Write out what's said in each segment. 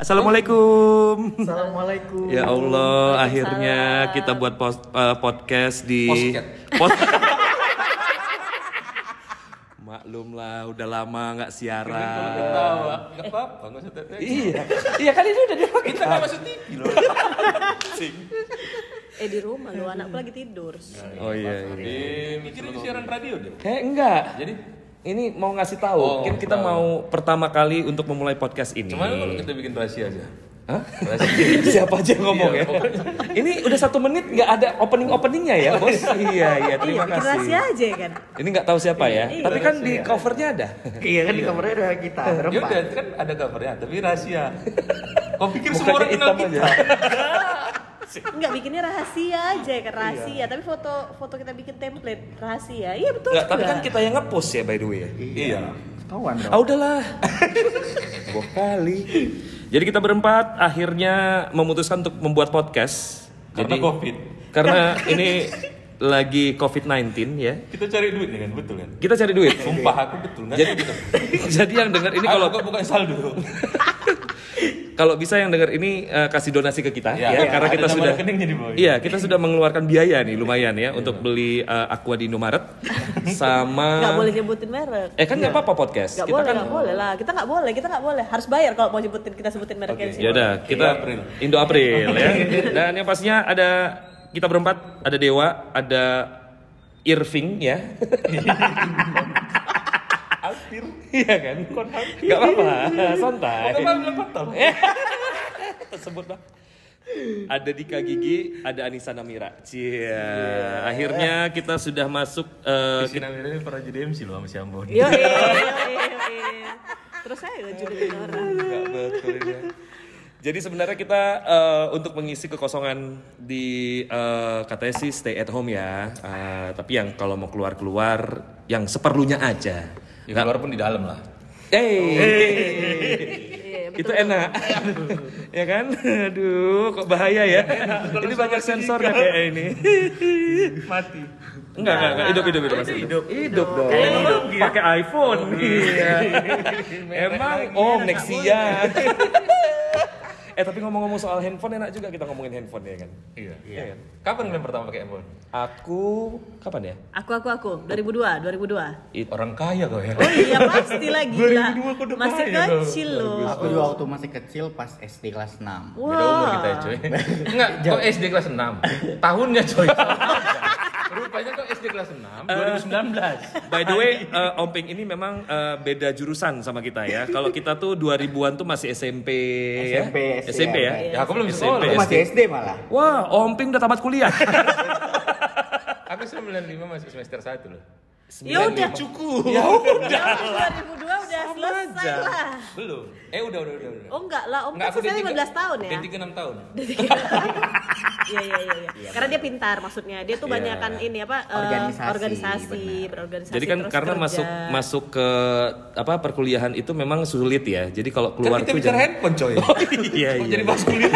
Assalamualaikum. Assalamualaikum. Ya Allah, akhirnya kita buat pos- eh, podcast di Posket. Pos- Maklum lah, udah lama nggak siaran. Ketawa, nggak apa-apa, nggak usah. Iya, iya kan ini udah di Kita nggak masuk TV loh. Eh di rumah lu anakku lagi tidur. Oh iya. iya. Eh, mikirin siaran radio deh. Eh enggak. Jadi, Ini mau ngasih tahu, Oh, mungkin kita tahu. mau pertama kali untuk memulai podcast ini. cuman kalau kita bikin rahasia aja. Hah? Rahasia. Siapa aja yang ngomong Iya, ya? Ini udah satu menit nggak ada opening openingnya ya, bos? iya iya, terima Iya, bikin rahasia kasih. aja kan. Ini nggak tahu siapa ya, Iya, tapi kan di covernya ada. Iya kan di kamarnya ada kita Ya udah, kan ada covernya, tapi rahasia. Kau pikir semua orang kenal kita? Enggak bikinnya rahasia aja kan rahasia, tapi foto foto kita bikin template rahasia. Iya betul Nggak, tapi kan kita yang ngepost ya by the way ya. Iya. Ketahuan dong. Ah udahlah. Dua kali. Jadi kita berempat akhirnya memutuskan untuk membuat podcast. Karena Jadi- COVID. Karena ini lagi COVID-19 ya. Kita cari duit nih kan, betul kan? Kita cari duit. Sumpah aku betul, nggak Jadi gitu. jadi yang dengar ini kalau Aku bukan saldo. kalau bisa yang dengar ini eh, kasih donasi ke kita ya, Ya, karena ada kita sudah. Iya, kita sudah mengeluarkan biaya nih lumayan ya untuk beli eh, Aqua di Indomaret sama Nggak boleh nyebutin merek. Eh kan nggak apa-apa podcast. Nggak kita boleh, kan nggak boleh lah. Kita nggak boleh, kita nggak boleh. Harus bayar kalau mau nyebutin kita sebutin mereknya di sini. Ya udah, kita Indo April. Indo April ya. Dan yang pastinya ada kita berempat, ada Dewa, ada Irving ya. Hampir. Iya kan? Gak apa-apa, santai. Kotor. Tersebut lah. Ada Dika Gigi, ada Anissa Namira. Cia. Akhirnya kita sudah masuk eh, Si Namira ini pernah jadi MC loh sama si Ambon. Iya, iya, iya, iya. Terus saya nggak julitin orang. Nggak betul ini. Jadi sebenarnya kita eh, untuk mengisi kekosongan di eh, katanya sih stay at home ya. Eh, tapi yang kalau mau keluar keluar yang seperlunya aja. Ya keluar pun di dalam lah. Eh, Iya, itu enak, ya kan? Aduh, kok bahaya ya? ini banyak sensornya kayak ini. Mati. Enggak, enggak, enggak. Hidup, hidup, hidup, masih hidup. Hidup dong. Pakai iPhone. Iya. Emang Om Nexia. eh tapi ngomong-ngomong soal handphone enak juga kita ngomongin handphone ya kan? Iya. Iya kan? Kapan kalian pertama pakai handphone? Aku kapan ya? Aku, aku, aku. 2002, 2002. It- Orang kaya kau ya. Oh iya pasti lah gila. 2002 kok udah Masih kaya kecil loh. Aku juga waktu masih kecil pas SD kelas 6. Beda umur kita ya coy. Enggak, kok SD kelas 6. Tahunnya coy. Rupanya kok SD kelas 6 2019. By the way, eh, Om Ping ini memang eh, beda jurusan sama kita ya. Kalau kita tuh 2000-an tuh masih SMP, ya. SMP, SD, SMP ya. Ya aku belum bisa SMP, Aku masih SD malah. Wah, Om Ping udah tamat kuliah. Aku 95 masih semester 1 loh. Ya udah. Cukup. Ya udah. 2002 udah selesai aja. lah. Belum. Eh udah udah udah udah. Oh enggak lah, Om Enggak, kan selesai D3 15 tahun ya. D3 6 tahun. Iya iya iya iya. Karena dia pintar maksudnya. Dia tuh Iya. banyak kan ini apa eh, Organisasi, organisasi, benar. berorganisasi. Jadi kan terus karena kerja. masuk masuk ke apa perkuliahan itu memang sulit ya. Jadi kalau Kan keluar kita tuh bicara jangan- handphone coy. Oh, iya iya. jadi bahas kuliah.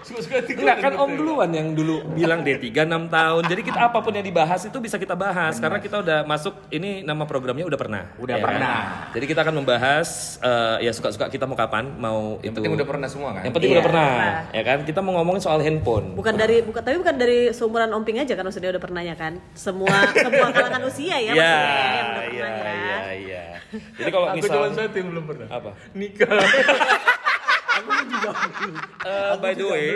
Suka-suka tiga Enggak kan. Om duluan yang dulu bilang D3 6 tahun. Jadi kita apa pun yang dibahas itu bisa kita bahas karena kita udah masuk ini nama programnya udah pernah. Udah Ya pernah. Jadi kita akan membahas eh, ya suka-suka kita mau kapan, mau Yang itu. penting udah pernah semua kan? Yang penting Iya, udah pernah, pernah. ya kan? Kita mau ngomongin soal handphone. Bukan dari bukan tapi bukan dari seumuran Omping aja kan maksudnya udah pernahnya kan. Semua semua kalangan usia ya Iya, maksudnya yang udah iya, pernah ya. iya, iya. Jadi kalau Aku misal cuma satu yang belum pernah. apa? Nikah. Eh, by the way,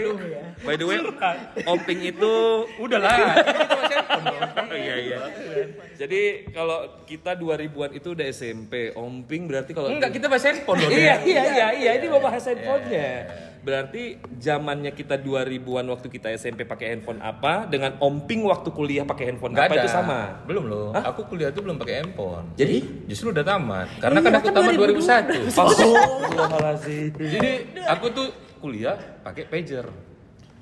by the way, Omping itu Udah lah. Kita masih handphone dong. Oh, iya iya. Jadi kalau kita 2000-an itu udah SMP, Omping berarti kalau Enggak, kita bahas handphone loh. Iya iya iya iya ini mau bahas handphonenya. Berarti zamannya kita 2000-an waktu kita SMP pakai handphone apa dengan Omping waktu kuliah pakai handphone Enggak apa ada. itu sama? Belum loh. Aku kuliah tuh belum pakai handphone. Jadi Justru udah tamat. Karena Iya, kan aku kan tamat 2002. 2001. Astagfirullahaladzim. Jadi aku tuh kuliah pakai pager.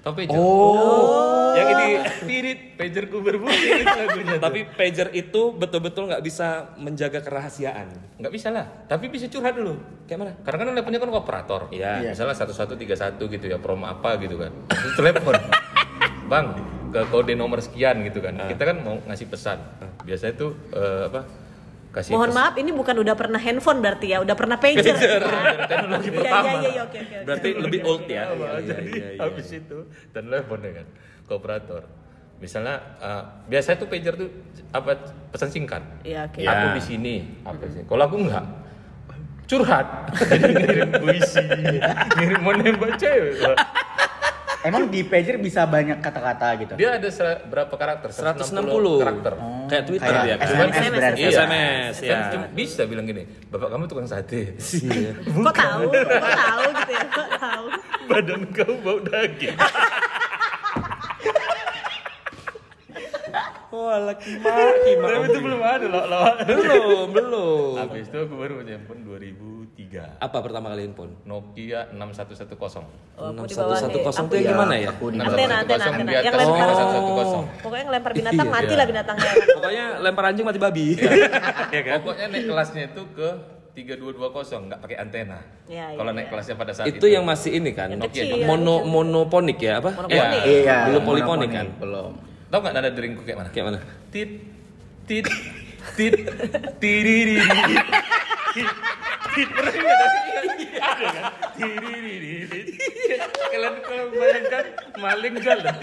Tau pager? Oh, yang ini Tirit, pagerku berbunyi itu lagunya. tapi pager itu betul-betul nggak bisa menjaga kerahasiaan. nggak bisa lah. Tapi bisa curhat dulu. Kayak mana? Karena kan teleponnya kan operator. Iya. Misalnya 1131 gitu ya, promo apa gitu kan. Terus telepon. Bang, ke kode nomor sekian gitu kan. Kita kan mau ngasih pesan. Biasanya tuh eh, apa? Kasih Mohon maaf, ini bukan udah pernah handphone berarti ya, udah pernah pager. Pager. teknologi Iya, pertama. iya, iya, iya, oke, oke, oke. Berarti lebih old ya. Apa, Iya, jadi iya, iya. habis itu telepon ya kan ke operator. Misalnya uh, biasa tuh pager tuh apa pesan singkat. Iya, oke. Ya. Aku di sini apa sih? Kalau aku enggak curhat. Jadi ngirim puisi, ngirim mau nembak cewek. Emang di pager bisa banyak kata-kata gitu. Dia ada berapa karakter? 160 karakter. Kayak Twitter Kayak ya kan. SMS SMS. berarti. Iya. SMS, Kan ya. cuma bisa bilang gini, bapak kamu tukang sate. Kok tahu? Kok tahu gitu ya? Kok tahu? Badan kau bau daging. Wah, laki maki Tapi itu belum ada loh. loh. Belum, belum. Habis itu aku baru punya handphone 2003. Apa pertama kali handphone? Nokia 6110. Oh, aku di bawah nih. 6110 Aku tuh yang Iya, gimana ya? Antena, antena, 6110 antena. Yang lempar. 5110. Pokoknya ngelempar binatang, Iya. matilah binatangnya. Pokoknya lempar anjing mati babi. ya kan? Pokoknya naik kelasnya itu ke 3220 nggak pakai antena. Iya, iya, Kalau naik iya. kelasnya pada saat Itu yang masih ini kan. Yang Nokia kecil. Mono monoponik ya apa? Monoponik. Ya. Iya, Belum poliponik kan? Belum. Tahu nggak nada deringku kayak mana? Kayak mana? Tit tit tit tiriri. Nggak ada. Kalian kalau bayangkan maling jalan.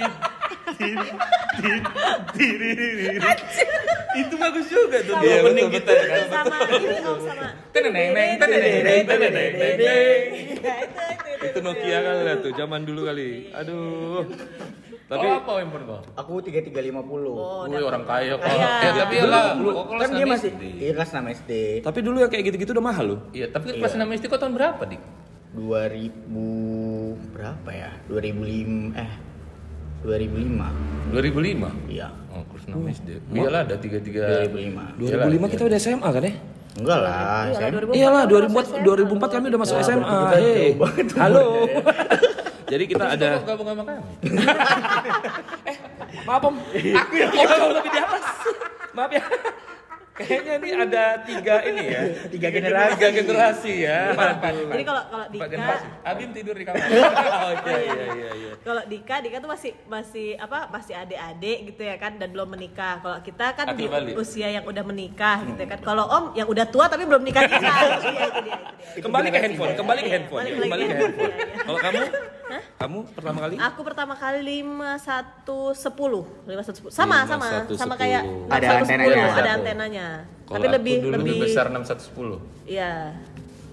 Itu bagus juga tuh di Iya, opening betul, kita betul. kan. Sama ini om sama. Teneneng, teneneng, teneneng, teneneng. Itu, Nokia kali lah tuh, zaman dulu kali. Aduh. Tapi Tapi apa handphone kau? Aku 3350. Oh, Wih orang kaya kok. Kaya. Ya tapi ya lah, lu kok kelas kan dia 6 masih iya kelas 6 SD. tapi dulu yang kayak gitu-gitu udah mahal loh. Iya, tapi kelas 6 SD kau tahun berapa, Dik? 2000 berapa ya? 2005 eh 2005. 2005. Iya. Oh, kelas 6 SD. Iyalah ada 33 2005. 2005 kita udah SMA kan ya? Enggak lah, 2004 Iyalah, kami masuk 2004 SMA. 2004 kami udah masuk Wah, SMA. Hei. Halo. Jadi kita Terus ada kau gabung sama kami. Maaf Om, aku yang jauh lebih di atas. Maaf ya. Kayaknya ini ada tiga ini ya. Tiga generasi. Tiga generasi ya. Jadi kalau kalau Dika generasi. Abim tidur di kamar. Oh iya iya iya. iya. kalau Dika, Dika tuh masih masih apa masih adik-adik gitu ya kan dan belum menikah. Kalau kita kan di balik. usia yang udah menikah gitu ya kan. Kalau Om yang udah tua tapi belum nikah nikah. Iya. Kembali ke handphone, kembali ke handphone. Balik Kembali ke handphone. Iya, iya. Kalau kamu? Kamu pertama kali? Aku pertama kali 5110, 5110. Sama sama 5110. sama kayak Ada 6110, antenanya. ada antenanya. Kalau tapi aku lebih dulu lebih besar 6110. Iya.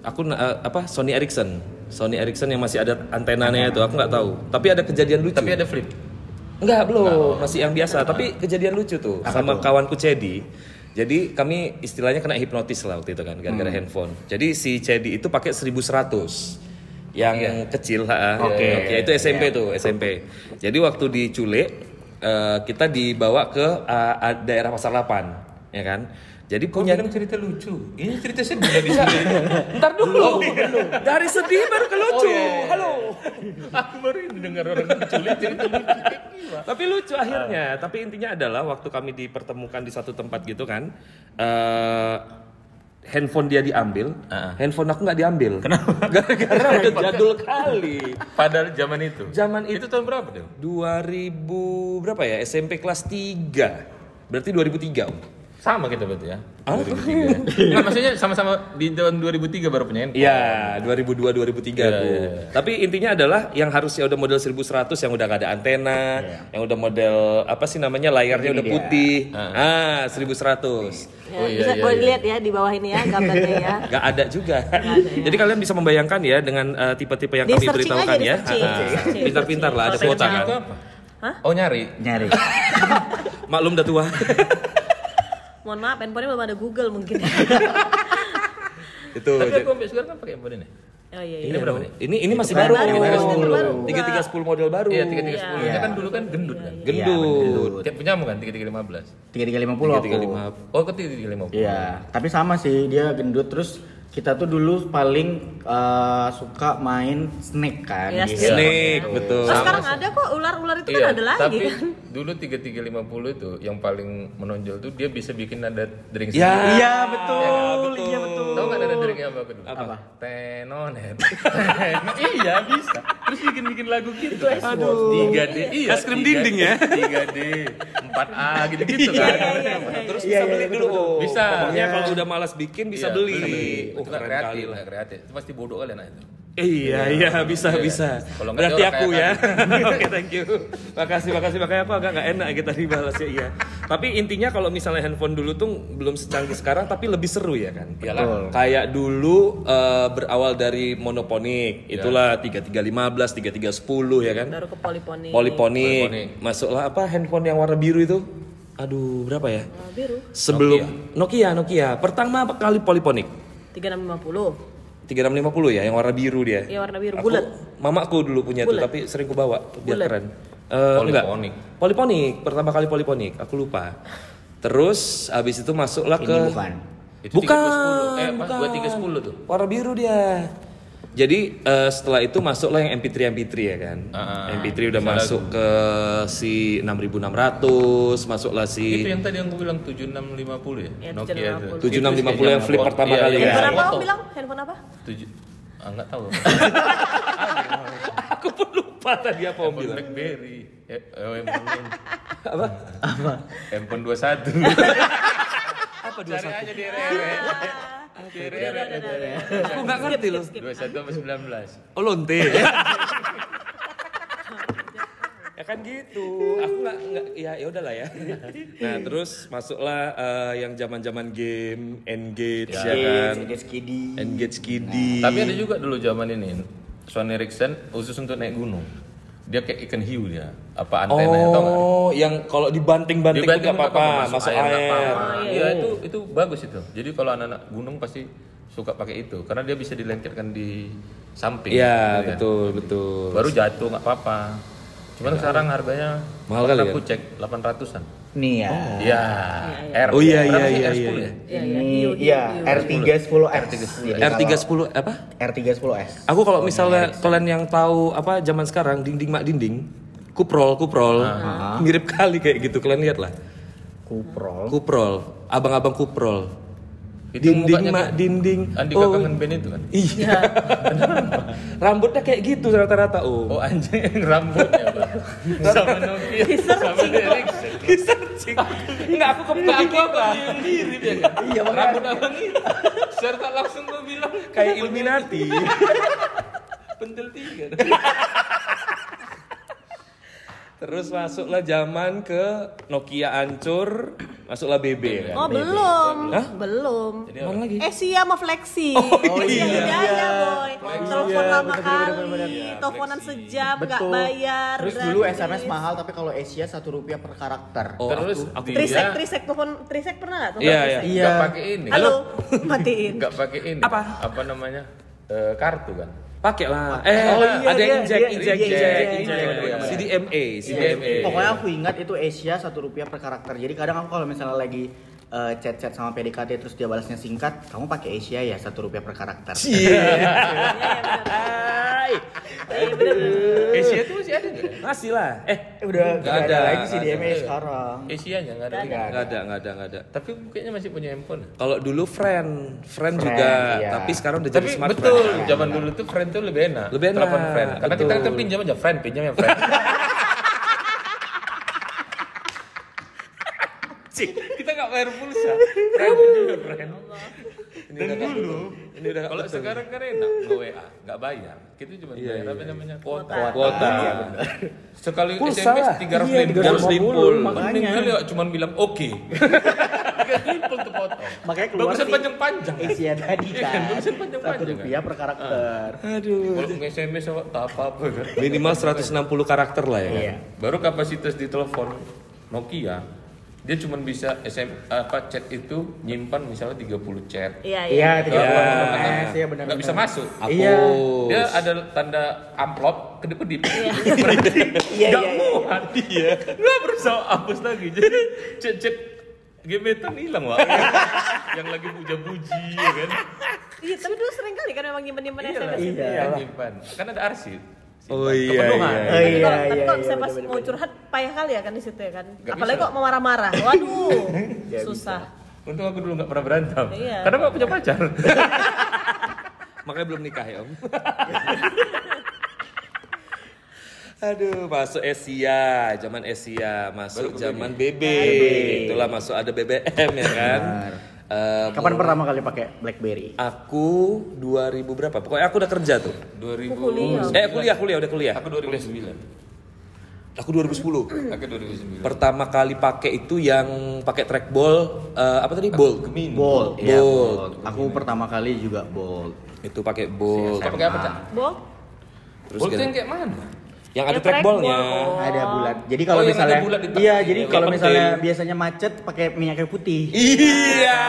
Aku eh, apa Sony Ericsson. Sony Ericsson yang masih ada antenanya itu aku nggak tahu. Tapi ada kejadian lucu. Tapi ada flip. Enggak, belum. Masih yang biasa. Tapi kejadian lucu tuh sama kawanku Cedi. Jadi kami istilahnya kena hipnotis lah waktu itu kan gara-gara handphone. Jadi si Cedi itu pakai 1100 yang kecil, ha, Oke. Nokia itu SMP tuh, SMP. Jadi waktu diculik eh, kita dibawa ke eh, daerah Pasar 8, ya kan? Jadi Kau punya bilang cerita lucu. Ini cerita sedih di sini. Ntar dulu. Dari sedih baru ke lucu. Oh, iya, iya. Halo. Aku baru dengar orang diculik cerita lucu. Tapi lucu akhirnya. Tapi intinya adalah waktu kami dipertemukan di satu tempat gitu kan, eh handphone dia diambil, Ah. handphone aku nggak diambil. Kenapa? Gara-gara udah jadul kali. Padahal zaman itu. Zaman Itu tahun berapa dong? 2000 berapa ya? SMP kelas 3. Berarti 2003. Om. Sama kita berarti ya. 2003. Enggak maksudnya sama-sama di tahun 2003 baru punya handphone. Iya, 2002 2003 Iya, tuh. iya, Tapi intinya adalah yang harusnya udah model 1100 yang udah gak ada antena, yang udah model apa sih namanya layarnya udah dia. putih. Ah, 1100. Ya, Oh, iya, bisa iya, boleh iya. dilihat ya di bawah ini ya gambarnya ya. Gak ada juga. Jadi kalian bisa membayangkan ya dengan eh, tipe-tipe yang Di kami beritahukan aja, ya. Ah, searching, Pintar-pintar lah ada kuota kan. Hah? Oh nyari. Nyari. Maklum udah tua. Mohon maaf, handphonenya belum ada Google mungkin. Itu. Tapi aku sampai sekarang kan pakai handphone ini. Oh iya Ini iya. berapa nih? Ini ini masih Baru, baru. baru, baru. 3310 model baru. Iya, 3310. Iya. Itu kan dulu kan gendut kan. Gendut. Tiap punyamu kan 3315. 3350 aku. 3350. Oh, ke 3350. Iya, tapi sama sih dia gendut terus kita tuh dulu paling eh, suka main snake kan. Iya, di snake. Handphone. betul. Oh, sekarang ada kok ular-ular itu kan Iya, ada lagi tapi kan. dulu 3350 itu yang paling menonjol tuh dia bisa bikin nada dering Ya. sendiri. Iya betul, betul. iya betul. Tahu nggak nada deringnya apa kedua? Apa? Tenonet. iya bisa. Terus bikin-bikin lagu gitu. Aduh. 3D. Iya. Es krim 3D, dinding ya? 3D, 4A gitu-gitu kan. Terus Iya, bisa iya, beli iya, dulu. Oh. Bisa. Pokoknya Iya. kalau udah malas bikin bisa Iya, beli. Oh, Oh, itu kan keren kreatif kali lah, lah. kreatif. Itu pasti bodoh kali anak itu. Iya, iya, bisa, Iya. bisa. Kalau nggak Berarti aku ya. Oke, thank you. Makasih, makasih. Makanya aku agak nggak enak kita dibalas ya, iya. Tapi intinya kalau misalnya handphone dulu tuh belum secanggih sekarang, tapi lebih seru ya kan? Iyalah. Kayak dulu eh, berawal dari monoponik, Iya. itulah 3315, 3310 ya kan? Baru ke poliponik. Poliponik. Poliponik. Masuklah apa handphone yang warna biru itu? Aduh, berapa ya? Biru. Sebelum Nokia, Nokia. Pertama kali poliponik. 3650. 3650 ya, yang warna biru dia. Iya warna biru Aku- bulat. Mamaku dulu punya tuh, Bulat. tapi sering ku bawa biar Bulat. keren. Eh, enggak. Poliponik. Poliponik, pertama kali poliponik, aku lupa. Terus habis itu masuklah Ini ke bukan. Itu Bukan, 310. Eh, apa? bukan. 2310 tuh. Warna biru dia. Jadi eh, setelah itu masuklah yang MP3 MP3 ya kan. Ah, MP3 udah masuk ke si 6600, masuklah Itu si yang tadi yang gue bilang 7650 ya? Iya, Nokia itu. 7650. 7650 yang flip Iya, pertama iya, kali iya. ya. Handphone apa kamu bilang? Handphone apa? Tujuh. Ah, enggak tahu. Aku pun lupa tadi apa om bilang. BlackBerry. Eh, eh, handphone Apa? handphone 21. Apa Cari aja di RR. Aku nggak ngerti loh. 21 apa 19? Oh lonte. ya kan gitu. Aku nggak nggak ya ya udahlah ya. Nah terus masuklah eh, yang zaman-zaman game Engage ya, kan. Engage Kiddy. Engage Kiddy. Tapi ada juga dulu zaman ini Sony Ericsson khusus untuk naik gunung. Dia kayak ikan hiu dia. Apa antena tau nggak? Oh, yang kalau dibanting-banting nggak apa-apa, masuk air. nggak apa-apa. Oh, iya, Iya iya. itu itu bagus itu. Jadi kalau anak-anak gunung pasti suka pakai itu karena dia bisa dilengketkan di samping. Iya, gitu kan. betul, betul. Baru jatuh nggak apa-apa. Cuman sekarang harganya Mahal kali aku kan? cek 800-an. Nih ya. Iya. R. Oh, iya, Berapa iya, sih? iya, R10 iya. ya? Iya, iya. Ini Hiu, hiu, iya hiu. R310S. Jadi R310 apa? kalau R310S. Aku kalau misalnya kalian yang tahu apa zaman sekarang dinding mak dinding, kuprol kuprol, mirip kali kayak gitu kalian lihat lah. Kuprol. Kuprol, abang-abang kuprol. Itu dinding mak kayak dinding. Andi oh, kangen band itu kan? iya. Rambutnya kayak gitu rata-rata Oh oh. anjing rambutnya. Sama Nokia. Sama Ericsson. Searching. Enggak aku kepikiran Aku apa mirip ya kan? Iya, makanya. Rambut abang itu. Serta langsung gue bilang kayak Illuminati. pentil tiga. Terus masuklah zaman ke Nokia hancur, masuklah BB kan. Oh belum, Hah? belum. Mana lagi? Asia sama Flexi. Oh, Asia iya. tidak ada boy. Telepon Iya, lama bener, bener, bener, kali, teleponan sejam nggak Betul. bayar. Terus dulu. SMS mahal tapi kalau Asia satu rupiah per karakter. Oh, Terus aku, aku dia- Trisek, trisek telepon trisek pernah nggak? Telepon Iya, trisek? Iya. Gak pakai ini. Halo, matiin. Gak pakai ini. Apa? Apa namanya? Eh, kartu kan. Pakai lah. Eh, Oh, iya, ada iya, injek, iya, injek, iya, injek, iya, injek, iya, iya. CDMA, CDMA. Pokoknya aku ingat itu Asia satu rupiah per karakter. Jadi kadang aku kalau misalnya lagi eh, chat-chat sama PDKT terus dia balasnya singkat, kamu pakai Asia ya satu rupiah per karakter. Iya. Bener. Asia itu masih ada nggak? Masih lah. Eh, udah Nggak nggak ada, ada, lagi sih di ada. MA sekarang. Asia-nya nggak ada. lagi. nggak ada, nggak ada, nggak ada. Tapi kayaknya masih punya handphone. Kalau dulu friend, friend, Friend, juga, iya. tapi sekarang udah jadi Tapi smart betul, friend. zaman dulu tuh friend tuh lebih enak. Lebih enak, Telepon friend. Karena kita kan pinjam aja friend, pinjam ya friend. Cik, kita nggak bayar pulsa. Friend friend. Ini udah dulu. Ini udah kalau sekarang kan enak nge WA, nggak bayar. Kita cuma bayar apa namanya kuota. Kuota. Iya, bener. Sekali Pulsa SMS. 300 Iya, ribu. 350, Mending makanya. kali ya cuma bilang oke. 300 ribu tuh potong. Makanya keluar Bagusan sih panjang-panjang. Asia tadi Iya kan, kan. bagusan panjang-panjang Satu kan. rupiah per karakter. Aduh. Kalau apa tak apa-apa kan. Minimal 160 karakter lah ya kan. Iya. Baru kapasitas di telepon Nokia dia cuma bisa SM apa chat itu nyimpan misalnya 30 chat. Iya Iya, iya. tiga puluh Iya. SMS ya benar. Nggak bisa masuk. Iya. Dia ada tanda amplop kedip-kedip. Iya, Nggak iya, iya. muat. Iya. Nggak berusaha hapus lagi. Jadi chat-chat gebetan hilang wah. Yang lagi puja-puji ya kan. Iya, tapi dulu sering kali kan memang nyimpen-nyimpen SMS. Iya. Iya, nyimpan. Kan ada arsip. Oh Simpan. iya, Kepenuhan. iya. Oh iya kok- tapi iya. kok iya, saya pas mau curhat payah kali ya kan di situ ya kan. Nggak Apalagi bisa. kok mau marah-marah. Waduh, susah. Untung aku dulu nggak pernah berantem. Iya. Karena nggak punya pacar. Makanya belum nikah ya om. Aduh, masuk Asia, zaman Asia, masuk zaman BB. Itulah masuk ada BBM ya kan. Benar. Eh, Kapan pertama kali pakai BlackBerry? aku 2000 berapa? Pokoknya aku udah kerja tuh. 2000 kuliah. Eh, kuliah, kuliah, udah kuliah. Aku 2009. Aku 2010. Aku 2009. Pertama kali pakai itu yang pakai trackball eh, apa tadi? Bolt. Gemini. Bold. Iya, Bold. Bold. Aku pertama kali juga Bold. Itu pakai bolt. Pakai apa, Cak? Bo? Terus Bolt yang kayak mana? Yang ada trackballnya. trackball, oh. Ada bulat. Jadi kalau Oh, misalnya ada bulat iya, jadi Yang kalau penting. misalnya biasanya macet pakai minyak kayu putih. Iya.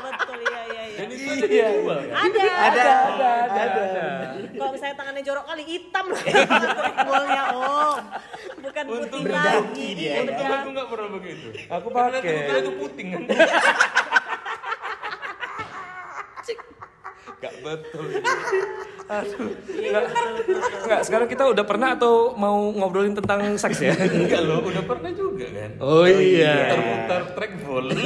Betul iya iya iya. Iya. Ada. Ada, ada, ada. Kalau misalnya tangannya jorok kali hitam loh trackballnya om. Bukan putih lagi. dia, Iya, ya. Aku nggak pernah begitu. Aku Karena pakai. aku kira itu puting kan. Gak betul. Aduh. Nggak, nggak, sekarang kita udah pernah atau mau ngobrolin tentang seks ya? Enggak loh, udah pernah juga kan. Oh iya. Mutar-mutar trackball.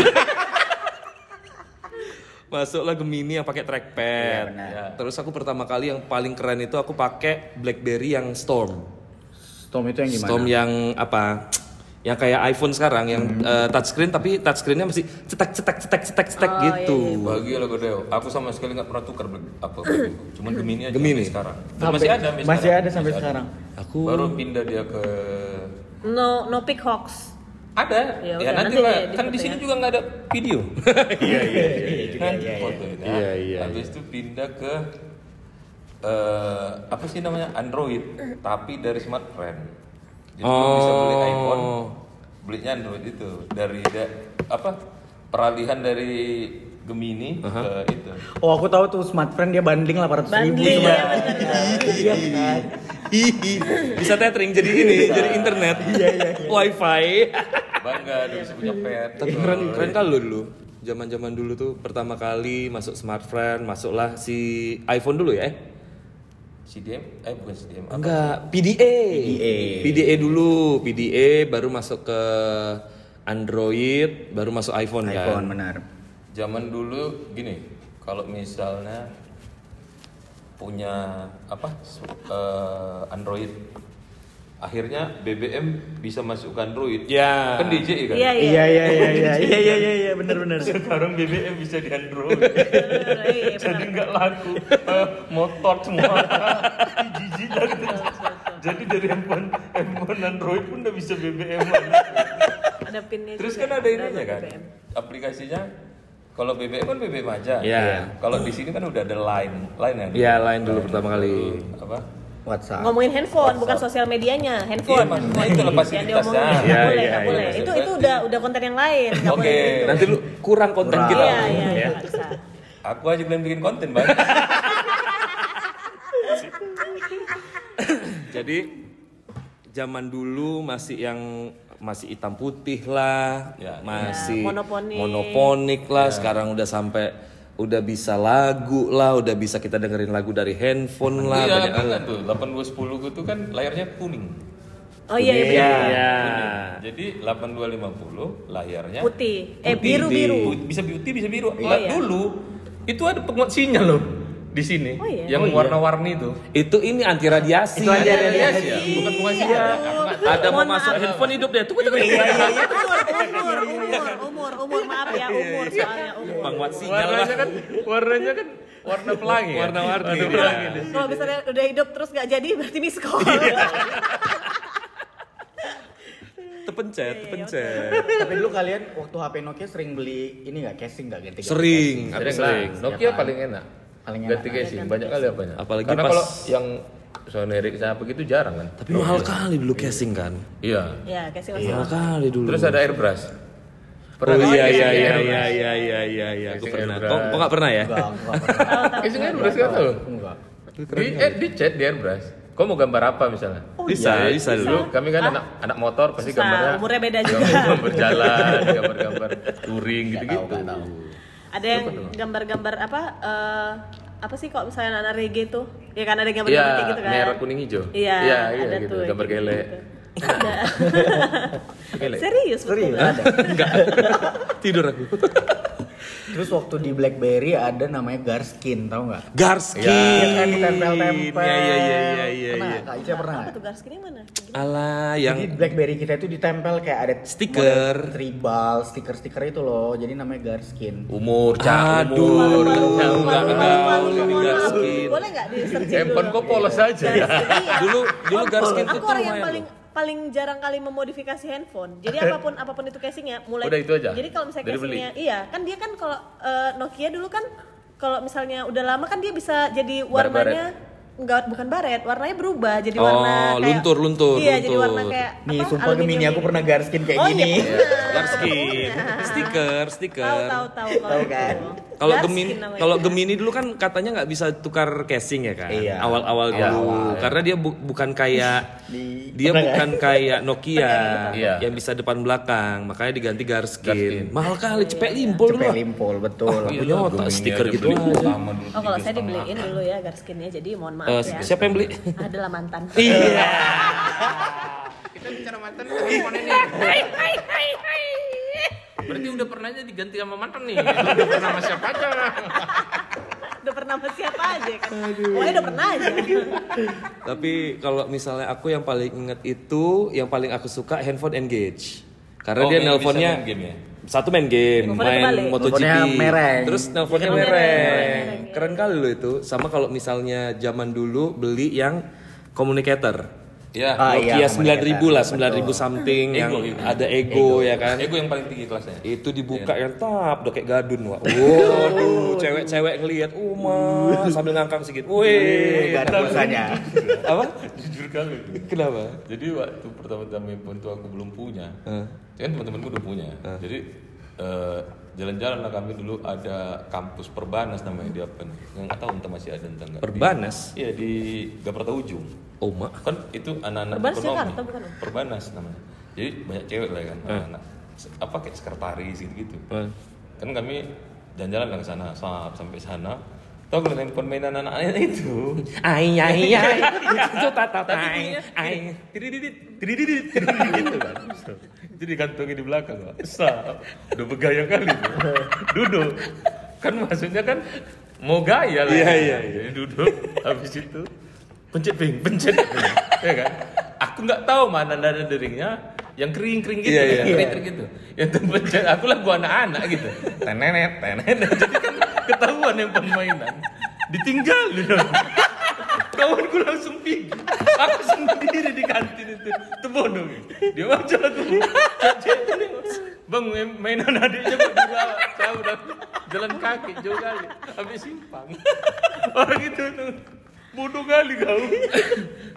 Masuklah Gemini yang pakai trackpad. Iya, benar. Terus aku pertama kali yang paling keren itu aku pakai BlackBerry yang Storm. Storm itu yang gimana? Storm yang apa? Yang kayak iPhone sekarang yang eh, touchscreen tapi touchscreennya masih cetek cetek cetek cetek cetek Oh, gitu. Bahagia lah Godeo. Aku sama sekali nggak pernah tukar beli- apa. Cuman Gemini aja Gemini. sampai sekarang. Dan masih ada sampai Masih sekarang. ada sampai sekarang. Aku Baru pindah dia ke No no pick hoax. ada. Ya Ya, nanti, nanti lah. di- Kan di sini ya. juga nggak ada video. Iya iya. Nanti iya, foto itu. Iya, iya, Habis itu pindah ke eh apa sih namanya Android, tapi dari smartphone. Jadi belum bisa beli Oh. iPhone, belinya Android itu dari da- apa peralihan dari Gemini ke itu. Oh aku tahu tuh smartphone dia banding 800 ribu. Banding cuma- ya benar. Iya kan? Bisa tethering jadi ini, jadi internet. Iya, iya, Wifi. Bangga dia bisa punya pet. Tapi keren keren kali lo dulu. Zaman-zaman dulu tuh pertama kali masuk smartphone, masuklah si iPhone dulu ya. CDM, eh bukan CDM, apa? Enggak, PDA. PDA. PDA dulu, PDA baru masuk ke Android, baru masuk iPhone, iPhone kan. benar. Zaman dulu gini, kalau misalnya punya apa eh, Android, akhirnya BBM bisa masuk ke Android. Ya. Kan DJI kan? Iya iya. Iya iya iya iya iya iya iya iya benar benar. Sekarang BBM bisa di Android. Iya, Jadi nggak laku Eh, motor semua. Jijik banget. Jadi dari handphone handphone Android pun udah bisa BBM. Ada pinnya Terus juga. kan ada ininya kan, BBM. aplikasinya. Kalau BBM kan BBM aja. Iya. Kalau di sini kan udah ada line, line ya. Iya, line dulu pertama kali. Apa? WhatsApp. Ngomongin handphone, bukan sosial medianya, handphone. Iya, maksudnya itu lah Yang fasilitasnya. diomongin, nggak Iya, boleh, iya, nggak iya. boleh. Itu itu udah udah konten yang lain, Oke. boleh. gitu. Nanti lu kurang konten Kurang. kita. Iya iya iya ya. bisa. Aku aja belum bikin konten bang. Jadi zaman dulu masih yang masih hitam putih lah, Ya. masih Ya, monoponik. monoponik lah. Sekarang udah sampai udah bisa lagu lah, udah bisa kita dengerin lagu dari handphone lah. Iya, banyak ingat tuh 8210 gue tuh kan layarnya kuning. Oh iya iya Iya. Iya. Jadi 8250 layarnya Putih, eh putih. biru biru. Bu- Bisa putih, bisa biru. Iya. Lah, Dulu itu ada penguat sinyal loh di sini Oh iya? yang warna-warni itu. Itu ini anti radiasi. Itu anti radiasi. ya, bukan penguat sinyal. Ada mau masuk handphone hidup deh. Tunggu tunggu. Iya iya iya. Umur umur umur umur umur maaf ya umur soalnya umur. Penguat sinyal lah. Warnanya kan warnanya kan warna pelangi. ya? Warna-warni, Warna iya. pelangi deh. Kalau misalnya udah hidup terus nggak jadi berarti miss call. Tepencet, tepencet. Tapi dulu kalian waktu HP Nokia sering beli ini nggak casing nggak ganti? Sering, Sering. Nokia paling enak. Paling enak. Ganti casing banyak kali apanya. Apalagi Karena pas- kalau yang Sony Ericsson apa gitu jarang kan. Tapi mahal kali dulu casing kan. Iya. Ya kasih masih. Mahal kali dulu. Terus ada airbrush. Oh nggak iya casing iya iya iya iya iya iya iya aku Casing pernah. Kok kok nggak pernah ya? Enggak, enggak pernah. Casing airbrush kan tuh. Enggak. Di, eh, di chat di airbrush. Kau mau gambar apa misalnya? Bisa, Ya, bisa dulu. Kami kan anak anak motor pasti Susah, gambarnya umurnya beda juga. gambar jalan, gambar-gambar touring gitu-gitu. Tahu. Ada yang gambar-gambar apa? eh, apa sih kok misalnya anak reggae tuh? Ya kan ada gambar-gambar kayak gitu kan. merah kuning hijau. Iya, iya, ada gitu. tuh. Gambar kayak gele. gitu. Ada. Gele. Serius. Serius ada. Enggak. Tidur aku. Terus waktu di BlackBerry ada namanya Garskin, tau nggak? Garskin. Iya kan ditempel-tempel. Iya iya iya iya iya. Pernah iya. nggak? Kak Ica pernah Apa tuh garskin yang mana? Alah Jadi yang BlackBerry kita itu ditempel kayak ada Stiker. tribal, stiker-stiker itu loh. Jadi namanya Garskin. Umur, Aduh. umur. Malu, Enggak, malu, Ini. Garskin. Boleh nggak di searching Handphone dulu? kok polos aja ya? Dulu dulu Garskin tuh Aku orang yang paling. Paling jarang kali memodifikasi handphone. Jadi apa pun apa pun itu casingnya, mulai Udah itu aja? Jadi kalau misalnya Dari beli? casingnya, iya kan dia kan kalau eh, Nokia dulu kan kalau misalnya udah lama kan dia bisa jadi warnanya enggak bukan baret, warnanya berubah jadi Oh, warna kayak luntur, luntur, Iya, jadi luntur. warna kayak Nih, apa, sumpah aluminium Gemini aku gitu. pernah Garskin kayak oh, gini. Iya, bener. Garskin. Stiker, stiker. Tahu tahu tahu kan? Kalau Gemini, kalau Gemini dulu kan katanya nggak bisa tukar casing ya kan? Iya. Awal-awal Iya, dulu, awal, ya. karena dia bu- bukan kayak Di- dia pernah bukan kayak Nokia Iya. yang bisa depan belakang, makanya diganti Garskin. Mahal kali, cepet limpol dulu. Cepet limpol, betul. Aku nyoto Gemini stiker gitu Oh kalau saya dibeliin dulu ya garskinnya jadi mohon maaf Eh, ya. siapa yang beli? Adalah mantan. Iya. Kita bicara mantan handphone ini. Berarti udah pernah aja diganti sama mantan nih. Udah pernah sama siapa aja. udah pernah sama siapa aja kan. Pokoknya udah pernah aja. Tapi kalau misalnya aku yang paling inget itu, yang paling aku suka handphone Engage. Karena Oh, dia nelponnya game ya? Satu main game, main. MotoGP, Nelfonnya mereng. terus nelponnya Nelfonnya mereng. mereng. Keren kali loh itu. Sama kalau misalnya zaman dulu beli yang communicator. Ya. Ah, iya, Nokia 9000 lah, communicator, 9000 something yang Ego, ego. ada ego, ya kan. Ego yang paling tinggi kelasnya. Itu dibuka yang tap, udah kayak gadun, wah. Waduh, cewek-cewek ngelihat, "Oh, Ma," sambil ngangkang sedikit. Wih, Gak ada pulsanya. apa? Jujur kali. Kenapa? Jadi waktu pertama-tama handphone tuh aku belum punya. Eh. Kan teman-temanku udah punya. Jadi eh, jalan-jalan lah kami dulu ada kampus Perbanas namanya di apa nih? Yang nggak tahu entah masih ada entah enggak. Perbanas? Iya di Gaprata Ujung. Mak. Kan itu anak-anak Perbanas ekonomi. Jakarta bukan? Perbanas namanya. Jadi banyak cewek lah kan, anak apa kayak sekretaris gitu-gitu. Eh. Kan kami jalan-jalan ke sana, sampai sana. Tahu kalau handphone mainan anak-anaknya itu Ai ai ai. Itu tata Tapi ai tirididit, tirididit, tirididit gitu kan. Itu digantungin di belakang Pak. Sa, udah bergaya kali tuh. Duduk. Kan maksudnya kan mau gaya lah. Iya, iya, Jadi duduk habis itu pencet ping, pencet. ya kan? Aku nggak tahu mana nada deringnya yang kering-kering gitu, Iya, kan, iya. kering-kering gitu. Yang tuh pencet, aku lagu anak-anak gitu. Tenenet, tenenet. Jadi kan ketahuan yang permainan. Ditinggal gitu. Kawanku langsung pergi. Aku sendiri di kantin itu. Tebono. Dia baca aku. Bang main- mainan adiknya juga jauh dah. Jalan kaki jauh kali. Habis simpang. Orang itu tuh. Bodoh kali kau.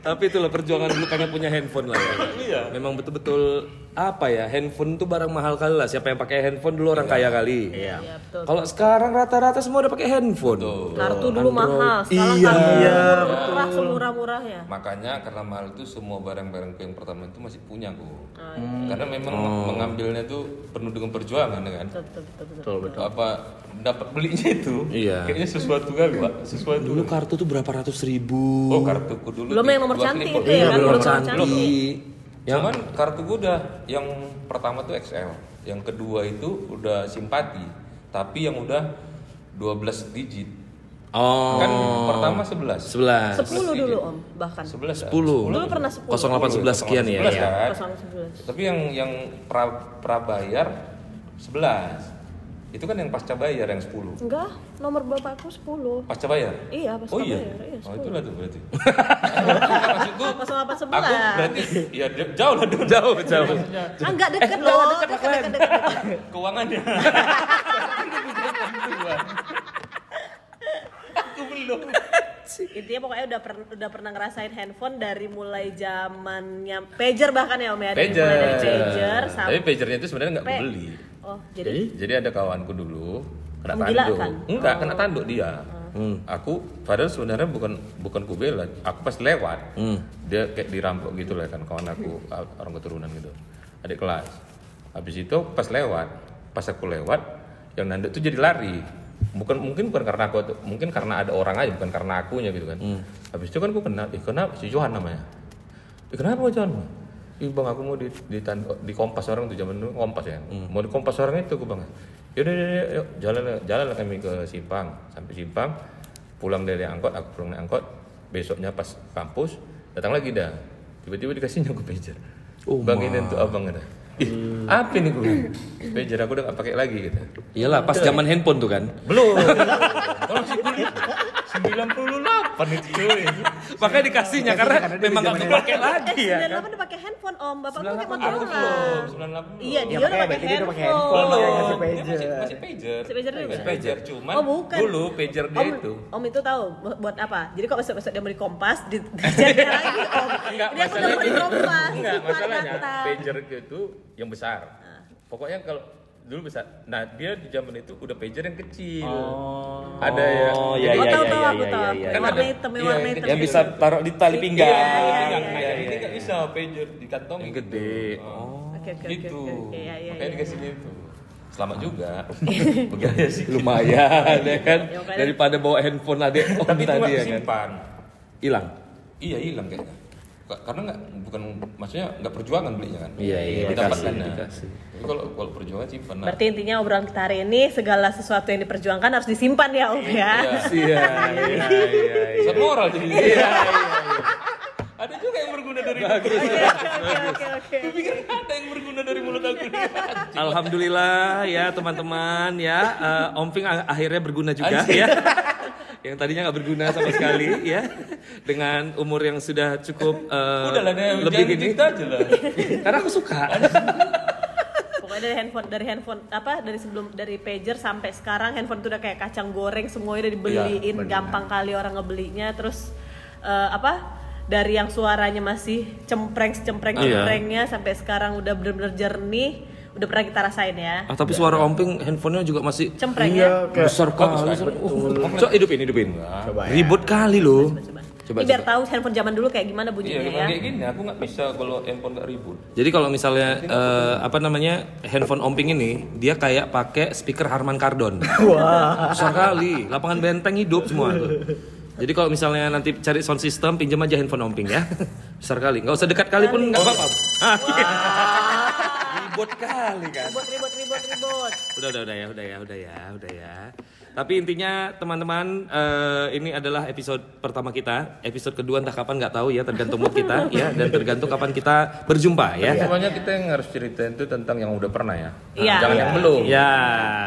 Tapi itulah perjuangan dulu karena punya handphone lah ya. Iya. Memang betul-betul apa ya handphone tuh barang mahal kali lah. Siapa yang pakai handphone dulu orang kaya kali. Iya. Iya betul. Kalau sekarang rata-rata semua udah pakai handphone. Kartu dulu mahal, sekarang Iya. kartu Iya, murah semurah-murahnya. Makanya karena mahal itu semua barang-barang yang pertama itu masih punya aku. Ah, Karena memang mengambilnya tuh penuh dengan perjuangan kan. Betul betul betul. betul. Betul, betul. Apa dapat belinya itu? Iya. Kayaknya sesuatu kali pak. Sesuatu. Dulu kartu tuh berapa ratus ribu. Oh kartuku dulu. Belum yang nomor cantik itu ya Iya, kan? Belum cantik. Cuman kartu gue udah yang pertama tuh XL, yang kedua itu udah simpati, tapi yang udah 12 digit. oh Kan pertama 11. 11. 10 dulu om bahkan. 11 kan? 10. Dulu pernah 10. 0811 sekian ya. 11 kan? Kosong 11. Tapi yang yang pra, prabayar 11. Itu kan yang pasca bayar yang 10. Enggak, nomor bapakku 10. Pasca bayar? Iya, pasca oh iya. bayar. Iya, oh 10. itulah tuh berarti. Maksudku Kosong apa aku 11. berarti ya jauh lah dong. Jauh, jauh. Ah, enggak deket loh. Deket, deket, deket, deket. Keuangannya. aku belum. Intinya pokoknya udah per, udah pernah ngerasain handphone dari mulai zamannya pager bahkan ya Om ya. Pager. Mulai dari pager sampai Tapi pagernya itu sebenarnya nggak Pe- beli. Oh, jadi Jadi ada kawanku dulu kena Kamu tanduk. kan? Enggak, kena tanduk dia. Hmm. Aku padahal sebenarnya bukan bukan ku bela. Aku pas lewat, Hmm. dia kayak dirampok gitu lah kan kawan aku orang keturunan gitu. Adik kelas. Habis itu pas lewat, pas aku lewat, yang nanduk tuh jadi lari. Bukan mungkin bukan karena aku tuh- mungkin karena ada orang aja bukan karena akunya gitu kan. Hmm. Habis itu kan aku kena, ih kenapa si Johan namanya? Ih kenapa Johan? Ih bang aku mau di di, di kompas orang tuh zaman dulu kompas ya. Hmm. Mau di kompas orang itu aku bang. Yaudah, yaudah, yaudah, yuk jalan jalan kami ke Simpang. Sampai Simpang, pulang dari angkot, aku pulang naik angkot. Besoknya pas kampus, datang lagi dah. Tiba-tiba dikasihnya aku pager. Oh, Bang ini untuk abang ada. Ih, apa ini gue? Pager aku udah gak pakai lagi gitu. Iyalah pas zaman handphone tuh kan. Belum. Kalau masih kuliah 98 itu cuy. Makanya dikasihnya karena memang nggak kepake lagi Eh, ya. 98 udah pakai handphone om, bapak pakai 98 aku Motorola. belum, 98 Iya, Ya, dia udah pakai dia udah pakai handphone. handphone. Belum, Masih dia pager. masih, pager. Masih pager juga? Masih pager, cuman Oh, bukan. dulu pager dia Om, itu. om itu tahu bu- buat apa? Jadi kok besok-besok dia beli kompas, di, lagi om. Enggak, Dia udah beli masalahnya kompas. enggak, masalahnya pager itu yang besar. Pokoknya kalau dulu besar. Nah, dia di zaman itu udah pager yang kecil. Ada Oh, jadi- iya, Oh iya, tahu iya, tahu iya, aku iya, tahu. iya, iya. Kan ada- yang iya, warna yang hitam. Yang bisa taruh di tali pinggang. Iya, iya, Iya, ini iya. nggak bisa pager di kantong Yang gede. Oh. Oke oke oke gitu. Iya iya. Makanya iya. dikasihnya itu. Selamat juga. Begaya sih. Lumayan ya kan. Ya, Daripada bawa handphone adek om Tapi itu tadi ya kan. simpan. Hilang. Iya hilang kayaknya. Ka- Karena nggak bukan maksudnya nggak perjuangan belinya kan. Iya, iya, Didapatkan dikasih, dikasih. Tapi kalau kalau perjuangan simpan. Nah. Berarti intinya obrolan kita hari ini segala sesuatu yang diperjuangkan harus disimpan ya om ya. Iya, iya, iya, iya. Moral jadi. Iya, iya, iya. Ada juga yang berguna dari Oke oke oke oke. Pikir ada yang berguna dari mulut aku nih. Alhamdulillah ya teman-teman ya eh, Om Ping akhirnya berguna juga ya. yang tadinya nggak berguna sama sekali ya dengan umur yang sudah cukup eh, Udah lah, lebih gini. aja lah. Karena aku suka. Pokoknya dari handphone dari handphone apa dari sebelum dari pager sampai sekarang handphone tuh udah kayak kacang goreng semuanya udah dibeliin gampang kali orang ngebelinya terus eh, apa dari yang suaranya masih cempreng cempreng Iya. cemprengnya sampai sekarang udah bener-bener jernih udah pernah kita rasain ya Ah, tapi suara Om Ping handphonenya juga masih cempreng Iya, ya besar kali. Oh, coba hidupin hidupin. Coba ya. Ribut kali loh. coba Coba, Ini biar coba. tahu handphone zaman dulu kayak gimana Iya, bunyinya memang ya kayak gini. Aku nggak bisa kalau handphone nggak ribut. Jadi kalau misalnya eh, apa namanya handphone Om Ping ini dia kayak pakai speaker Harman Kardon. Wah. Besar kali, lapangan benteng hidup semua tuh. Jadi kalau misalnya nanti cari sound system, pinjam aja handphone omping ya. Besar kali, nggak usah dekat kali pun nggak apa-apa. Iya. Ribut kali kan. ribut ribut ribut ribut Udah, udah, udah ya, udah ya, udah ya, udah ya. Tapi intinya teman-teman eh, ini adalah episode pertama kita. Episode kedua entah kapan nggak tahu ya, tergantung mood kita ya dan tergantung kapan kita berjumpa ya. Semuanya kita yang harus cerita itu tentang yang udah pernah ya. Iya. Jangan yang belum. Ya.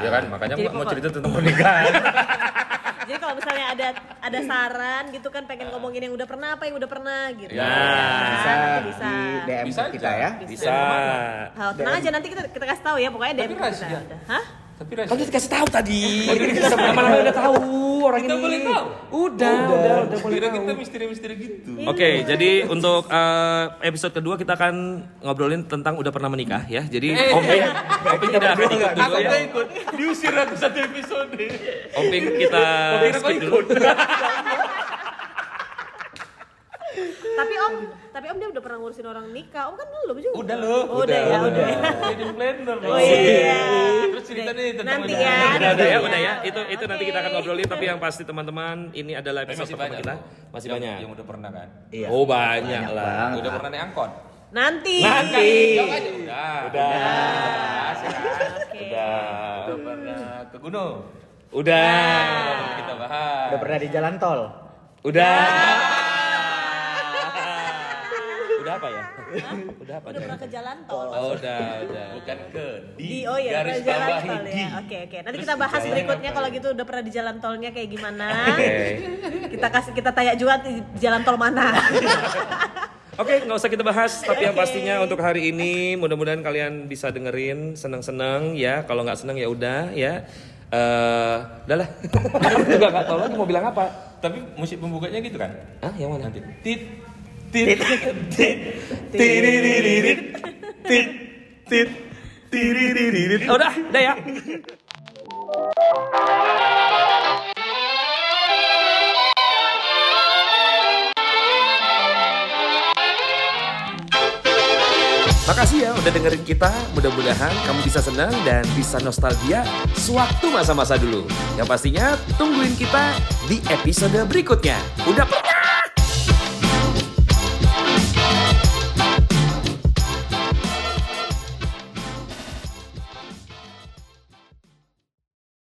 Ya kan, makanya Jadi mau cerita tentang pernikahan. jadi kalau misalnya ada ada saran gitu kan pengen ngomongin yang udah pernah apa yang udah pernah gitu Ya. Bisa Nanti di bisa DM Bisa kita aja. ya. Bisa. Hal, tenang aja nanti kita kita kasih tahu ya pokoknya DM kita rahasia. udah. Hah? Tapi Kan udah dikasih tahu tadi. Mana-mana udah tahu orang Kita ini. boleh tahu. Udah, udah, udah boleh Kira tahu. kita misteri-misteri gitu. Oke, jadi untuk eh, episode kedua kita akan ngobrolin tentang udah pernah menikah ya. Jadi Om Ping, Om Ping tidak akan ikut dulu Aku ya. ikut. Diusir aku satu episode. Om Ping kita skip dulu. Tapi Om, tapi Om dia udah pernah ngurusin orang nikah. Om kan belum juga. Udah loh. Oh, udah, ya, udah. Wedding planner loh. Oh iya. Terus cerita deh tentang Nanti wedding ya. planner. Udah, udah ya, Iya. udah ya. Itu itu nanti kita akan Oke. ngobrolin tapi yang pasti teman-teman ini adalah Tapi episode masih pertama banyak kita. loh. Masih Yang- banyak. Yang udah pernah kan. Iya. Oh, banyak lah. banget. Udah pernah naik angkot. Nanti. Nanti. Jawab aja. Udah. Udah. Asik kan? Oke. Udah pernah ke gunung. Udah. Kita bahas. Udah pernah di jalan tol. Udah. Udah apa ya? Udah apa? Udah pernah ke jalan tol. Oh, udah, udah. Bukan ke di, Di oh iya garis jalan bawah tol ya. Oke oke. Nanti kita bahas berikutnya kalau gitu udah pernah di jalan tolnya kayak gimana. Oke. Kita kasih kita tanya juga di jalan tol mana. Oke, nggak usah kita bahas. Tapi yang pastinya untuk hari ini, mudah-mudahan kalian bisa dengerin, seneng-seneng ya. Kalau nggak seneng ya udah ya. Eh, udah lah. Juga nggak tahu lagi mau bilang apa. Tapi musik pembukanya gitu kan? Ah, yang mana? Nanti tit tit tit. Oh, udah, udah ya. Makasih ya udah dengerin kita. Mudah-mudahan kamu bisa senang dan bisa nostalgia sewaktu masa-masa dulu. Yang pastinya tungguin kita di episode berikutnya. Udah pernah?